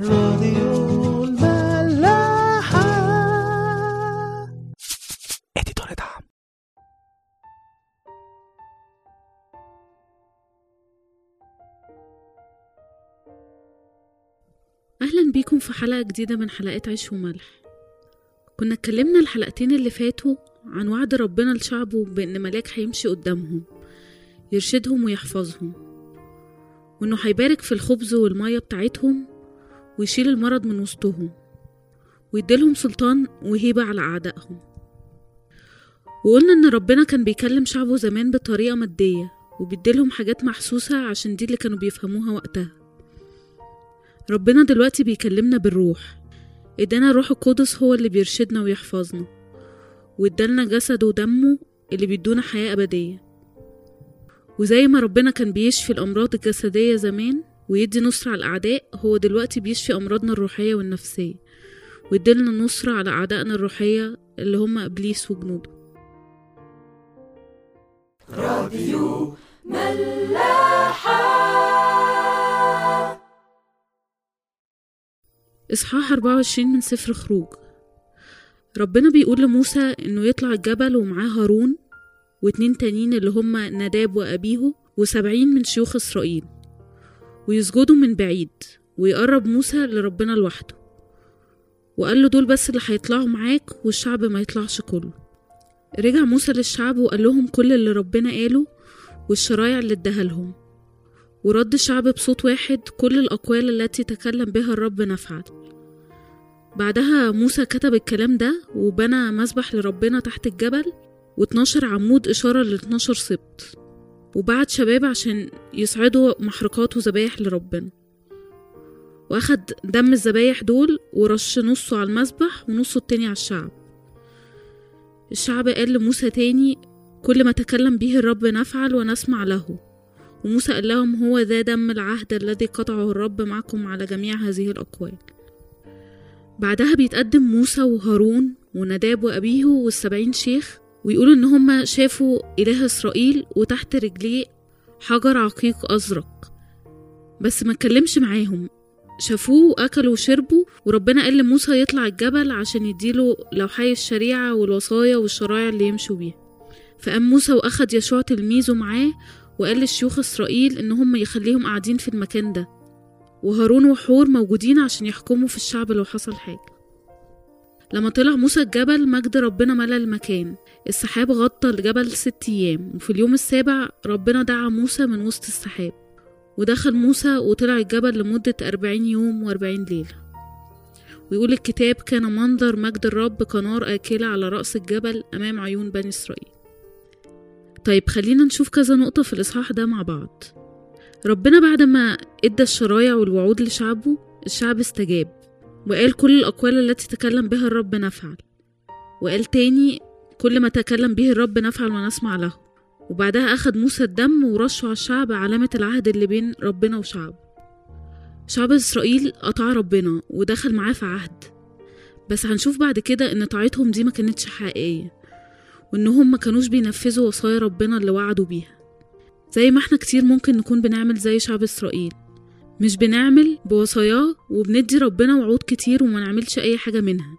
راديو الملاحة. اديتور دعم. أهلا بيكم في حلقة جديدة من حلقات عيش وملح. كنا اتكلمنا الحلقتين اللي فاتوا عن وعد ربنا لشعبه بأن ملاك هيمشي قدامهم يرشدهم ويحفظهم وإنه هيبارك في الخبز والمية بتاعتهم ويشيل المرض من وسطهم ويديلهم سلطان وهيبة على أعدائهم. وقلنا إن ربنا كان بيكلم شعبه زمان بطريقة مادية وبيديلهم حاجات محسوسة عشان دي اللي كانوا بيفهموها وقتها. ربنا دلوقتي بيكلمنا بالروح. إدانا الروح القدس هو اللي بيرشدنا ويحفظنا وإدالنا جسده ودمه اللي بيدونا حياة أبدية. وزي ما ربنا كان بيشفي الأمراض الجسدية زمان ويدي نصرة على الأعداء هو دلوقتي بيشفي أمراضنا الروحية والنفسية. ويديلنا نصرة على أعدائنا الروحية اللي هم إبليس وجنوده. إصحاح 24 من سفر خروج. ربنا بيقول لموسى إنه يطلع الجبل ومعاه هارون واتنين تانيين اللي هما نداب وأبيه وسبعين من شيوخ إسرائيل. ويسجدوا من بعيد ويقرب موسى لربنا لوحده. وقال له دول بس اللي هيطلعوا معاك والشعب ما يطلعش كله. رجع موسى للشعب وقال لهم كل اللي ربنا قاله والشرايع اللي اداها لهم. ورد الشعب بصوت واحد كل الأقوال التي تكلم بها الرب نفعل. بعدها موسى كتب الكلام ده وبنى مسبح لربنا تحت الجبل و12 عمود إشارة ل 12 سبط. وبعت شباب عشان يصعدوا محرقات وذبايح لربنا. وأخد دم الذبايح دول ورش نصه على المسبح ونصه التاني على الشعب. الشعب قال لموسى تاني كل ما تكلم به الرب نفعل ونسمع له. وموسى قال لهم هو ذا دم العهد الذي قطعه الرب معكم على جميع هذه الأقوال. بعدها بيتقدم موسى وهارون ونداب وأبيه والسبعين شيخ ويقولوا إن هما شافوا إله إسرائيل وتحت رجليه حجر عقيق أزرق. بس ما اتكلمش معاهم. شافوه وأكلوا وشربوا وربنا قال لموسى يطلع الجبل عشان يديله لوحي الشريعة والوصايا والشرايع اللي يمشوا بيها. فقام موسى وأخد يشوع تلميذه معاه وقال للشيوخ إسرائيل إن هم يخليهم قاعدين في المكان ده. وهارون وحور موجودين عشان يحكموا في الشعب لو حصل حاجة. لما طلع موسى الجبل مجد ربنا ملأ المكان. السحاب غطى الجبل ست أيام وفي اليوم السابع ربنا دعا موسى من وسط السحاب. ودخل موسى وطلع الجبل لمدة أربعين يوم وأربعين ليلة. ويقول الكتاب كان منظر مجد الرب كنار آكلة على رأس الجبل أمام عيون بني إسرائيل. طيب خلينا نشوف كذا نقطة في الإصحاح ده مع بعض. ربنا بعد ما إدى الشرايع والوعود لشعبه الشعب استجاب. وقال كل الأقوال التي تكلم بها الرب نفعل. وقال تاني كل ما تكلم به الرب نفعل ونسمع له. وبعدها أخد موسى الدم ورشه على الشعب علامة العهد اللي بين ربنا وشعبه شعب إسرائيل قطع ربنا ودخل معاه في عهد. بس هنشوف بعد كده إن طاعتهم دي ما كانتش حقيقية. وإنهم ما كانوش بينفذوا وصايا ربنا اللي وعدوا بيها. زي ما إحنا كتير ممكن نكون بنعمل زي شعب إسرائيل. مش بنعمل بوصاياه وبندي ربنا وعود كتير وما نعملش أي حاجة منها.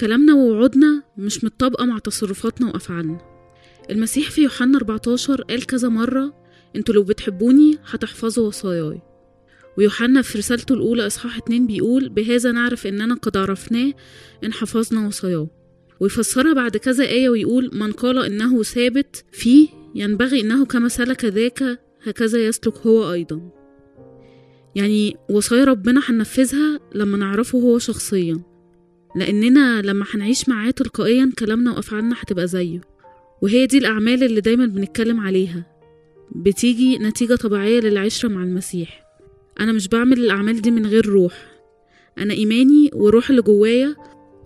كلامنا ووعودنا مش متطابقة مع تصرفاتنا وأفعالنا. المسيح في يوحنا 14 قال كذا مرة أنتوا لو بتحبوني هتحفظوا وصاياي. ويوحنا في رسالته الأولى إصحاح 2 بيقول بهذا نعرف إننا قد عرفناه إن حفظنا وصاياه. ويفسرها بعد كذا آية ويقول من قال إنه ثابت فيه ينبغي إنه كما سلك ذاك هكذا يسلك هو أيضا. يعني وصايا ربنا هننفذها لما نعرفه هو شخصيا. لأننا لما هنعيش معاه تلقائيا كلامنا وأفعالنا هتبقى زيه. وهي دي الأعمال اللي دايما بنتكلم عليها. بتيجي نتيجة طبيعية للعشرة مع المسيح. أنا مش بعمل الأعمال دي من غير روح. أنا إيماني والروح اللي جوايا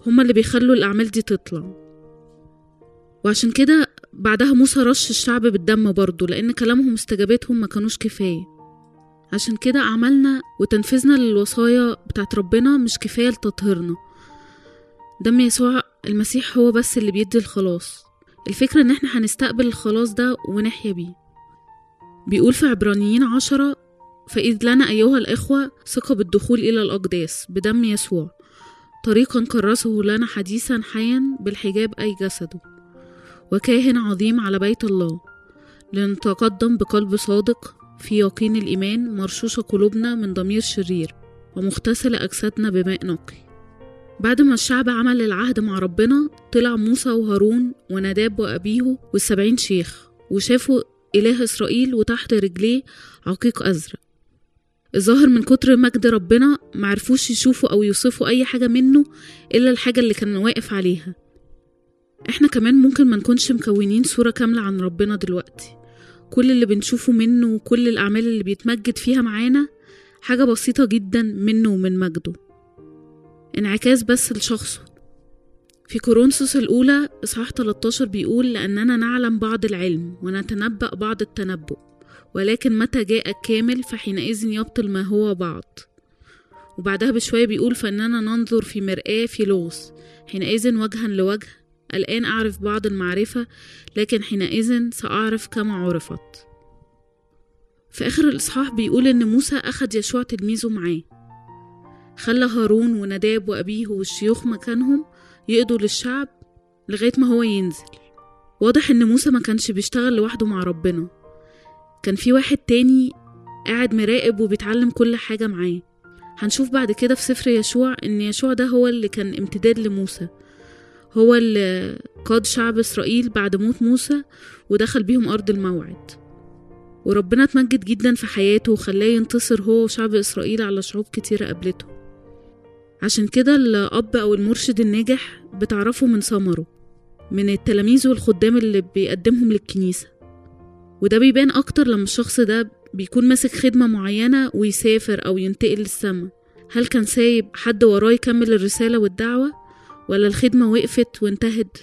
هما اللي بيخلوا الأعمال دي تطلع. وعشان كده بعدها موسى رش الشعب بالدم برضه لأن كلامهم واستجابتهم ما كانوش كفاية. عشان كده أعمالنا وتنفيذنا للوصايا بتاعت ربنا مش كفاية لتطهيرنا. دم يسوع المسيح هو بس اللي بيدي الخلاص. الفكرة إن إحنا هنستقبل الخلاص ده ونحيا بيه. بيقول في عبرانيين عشرة فإذ لنا أيها الإخوة ثقة بالدخول إلى الأقداس بدم يسوع طريقا كرسه لنا حديثا حيا بالحجاب أي جسده وكاهن عظيم على بيت الله لنتقدم بقلب صادق في يقين الإيمان مرشوشة قلوبنا من ضمير شرير ومغتسلة أجسادنا بماء نقي. بعد ما الشعب عمل العهد مع ربنا طلع موسى وهارون ونداب وأبيه والسبعين شيخ وشافوا إله إسرائيل وتحت رجليه عقيق أزرق. الظاهر من كتر مجد ربنا معرفوش يشوفوا أو يوصفوا أي حاجة منه إلا الحاجة اللي كان واقف عليها. إحنا كمان ممكن ما نكونش مكونين صورة كاملة عن ربنا دلوقتي. كل اللي بنشوفه منه وكل الأعمال اللي بيتمجد فيها معانا حاجة بسيطة جدا منه ومن مجده. انعكاس بس لشخصه. في كورنثوس الأولى إصحاح 13 بيقول لأننا نعلم بعض العلم ونتنبأ بعض التنبؤ ولكن متى جاء الكامل فحينئذ يبطل ما هو بعض. وبعدها بشوية بيقول فإننا ننظر في مرآة في لغز حينئذ وجها لوجه الآن أعرف بعض المعرفة لكن حينئذ سأعرف كما عرفت. في آخر الإصحاح بيقول إن موسى أخد يشوع تلميذه معاه. خلى هارون ونداب وأبيه والشيوخ مكانهم يقضوا للشعب لغاية ما هو ينزل. واضح إن موسى ما كانش بيشتغل لوحده مع ربنا. كان في واحد تاني قاعد مراقب وبيتعلم كل حاجة معاه. هنشوف بعد كده في سفر يشوع إن يشوع ده هو اللي كان امتداد لموسى. هو اللي قاد شعب إسرائيل بعد موت موسى ودخل بيهم أرض الموعد. وربنا اتمجد جدا في حياته وخلاه ينتصر هو وشعب إسرائيل على شعوب كتيرة قابلته عشان كده الأب أو المرشد الناجح بتعرفه من ثمره من التلاميذ والخدام اللي بيقدمهم للكنيسة. وده بيبان أكتر لما الشخص ده بيكون ماسك خدمة معينة ويسافر أو ينتقل للسما. هل كان سايب حد وراه يكمل الرسالة والدعوة؟ ولا الخدمة وقفت وانتهت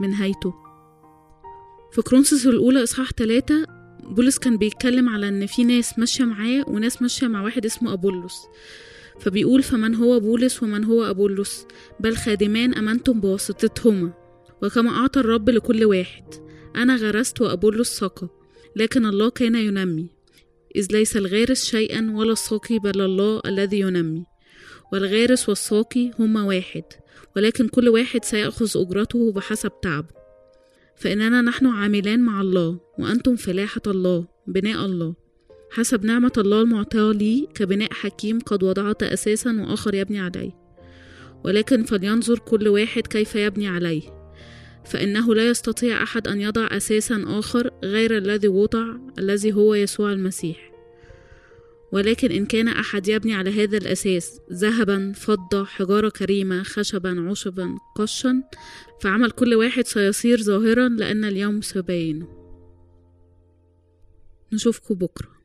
بنهايته في كرونسوس الأولى إصحاح تلاتة بولس كان بيتكلم على إن في ناس ماشية معاه وناس ماشية مع واحد اسمه أبولس فبيقول فمن هو بولس ومن هو أبولس بل خادمان أمنتم بواسطتهما وكما أعطى الرب لكل واحد. أنا غرست وأبولس سقى لكن الله كان ينمي. إذ ليس الغارس شيئا ولا الساقي بل الله الذي ينمي. والغارس والساقي هما واحد ولكن كل واحد سيأخذ أجرته بحسب تعبه. فإننا نحن عاملان مع الله وأنتم فلاحة الله بناء الله. حسب نعمة الله المعطاة لي كبناء حكيم قد وضعت أساسا وآخر يبني عليه ولكن فلينظر كل واحد كيف يبني عليه فإنه لا يستطيع أحد أن يضع أساسا آخر غير الذي وضع الذي هو يسوع المسيح. ولكن إن كان أحد يبني على هذا الأساس ذهبا فضة حجارة كريمة خشبا عشبا قشا فعمل كل واحد سيصير ظاهرا لأن اليوم سيبينه نشوفكم بكرة.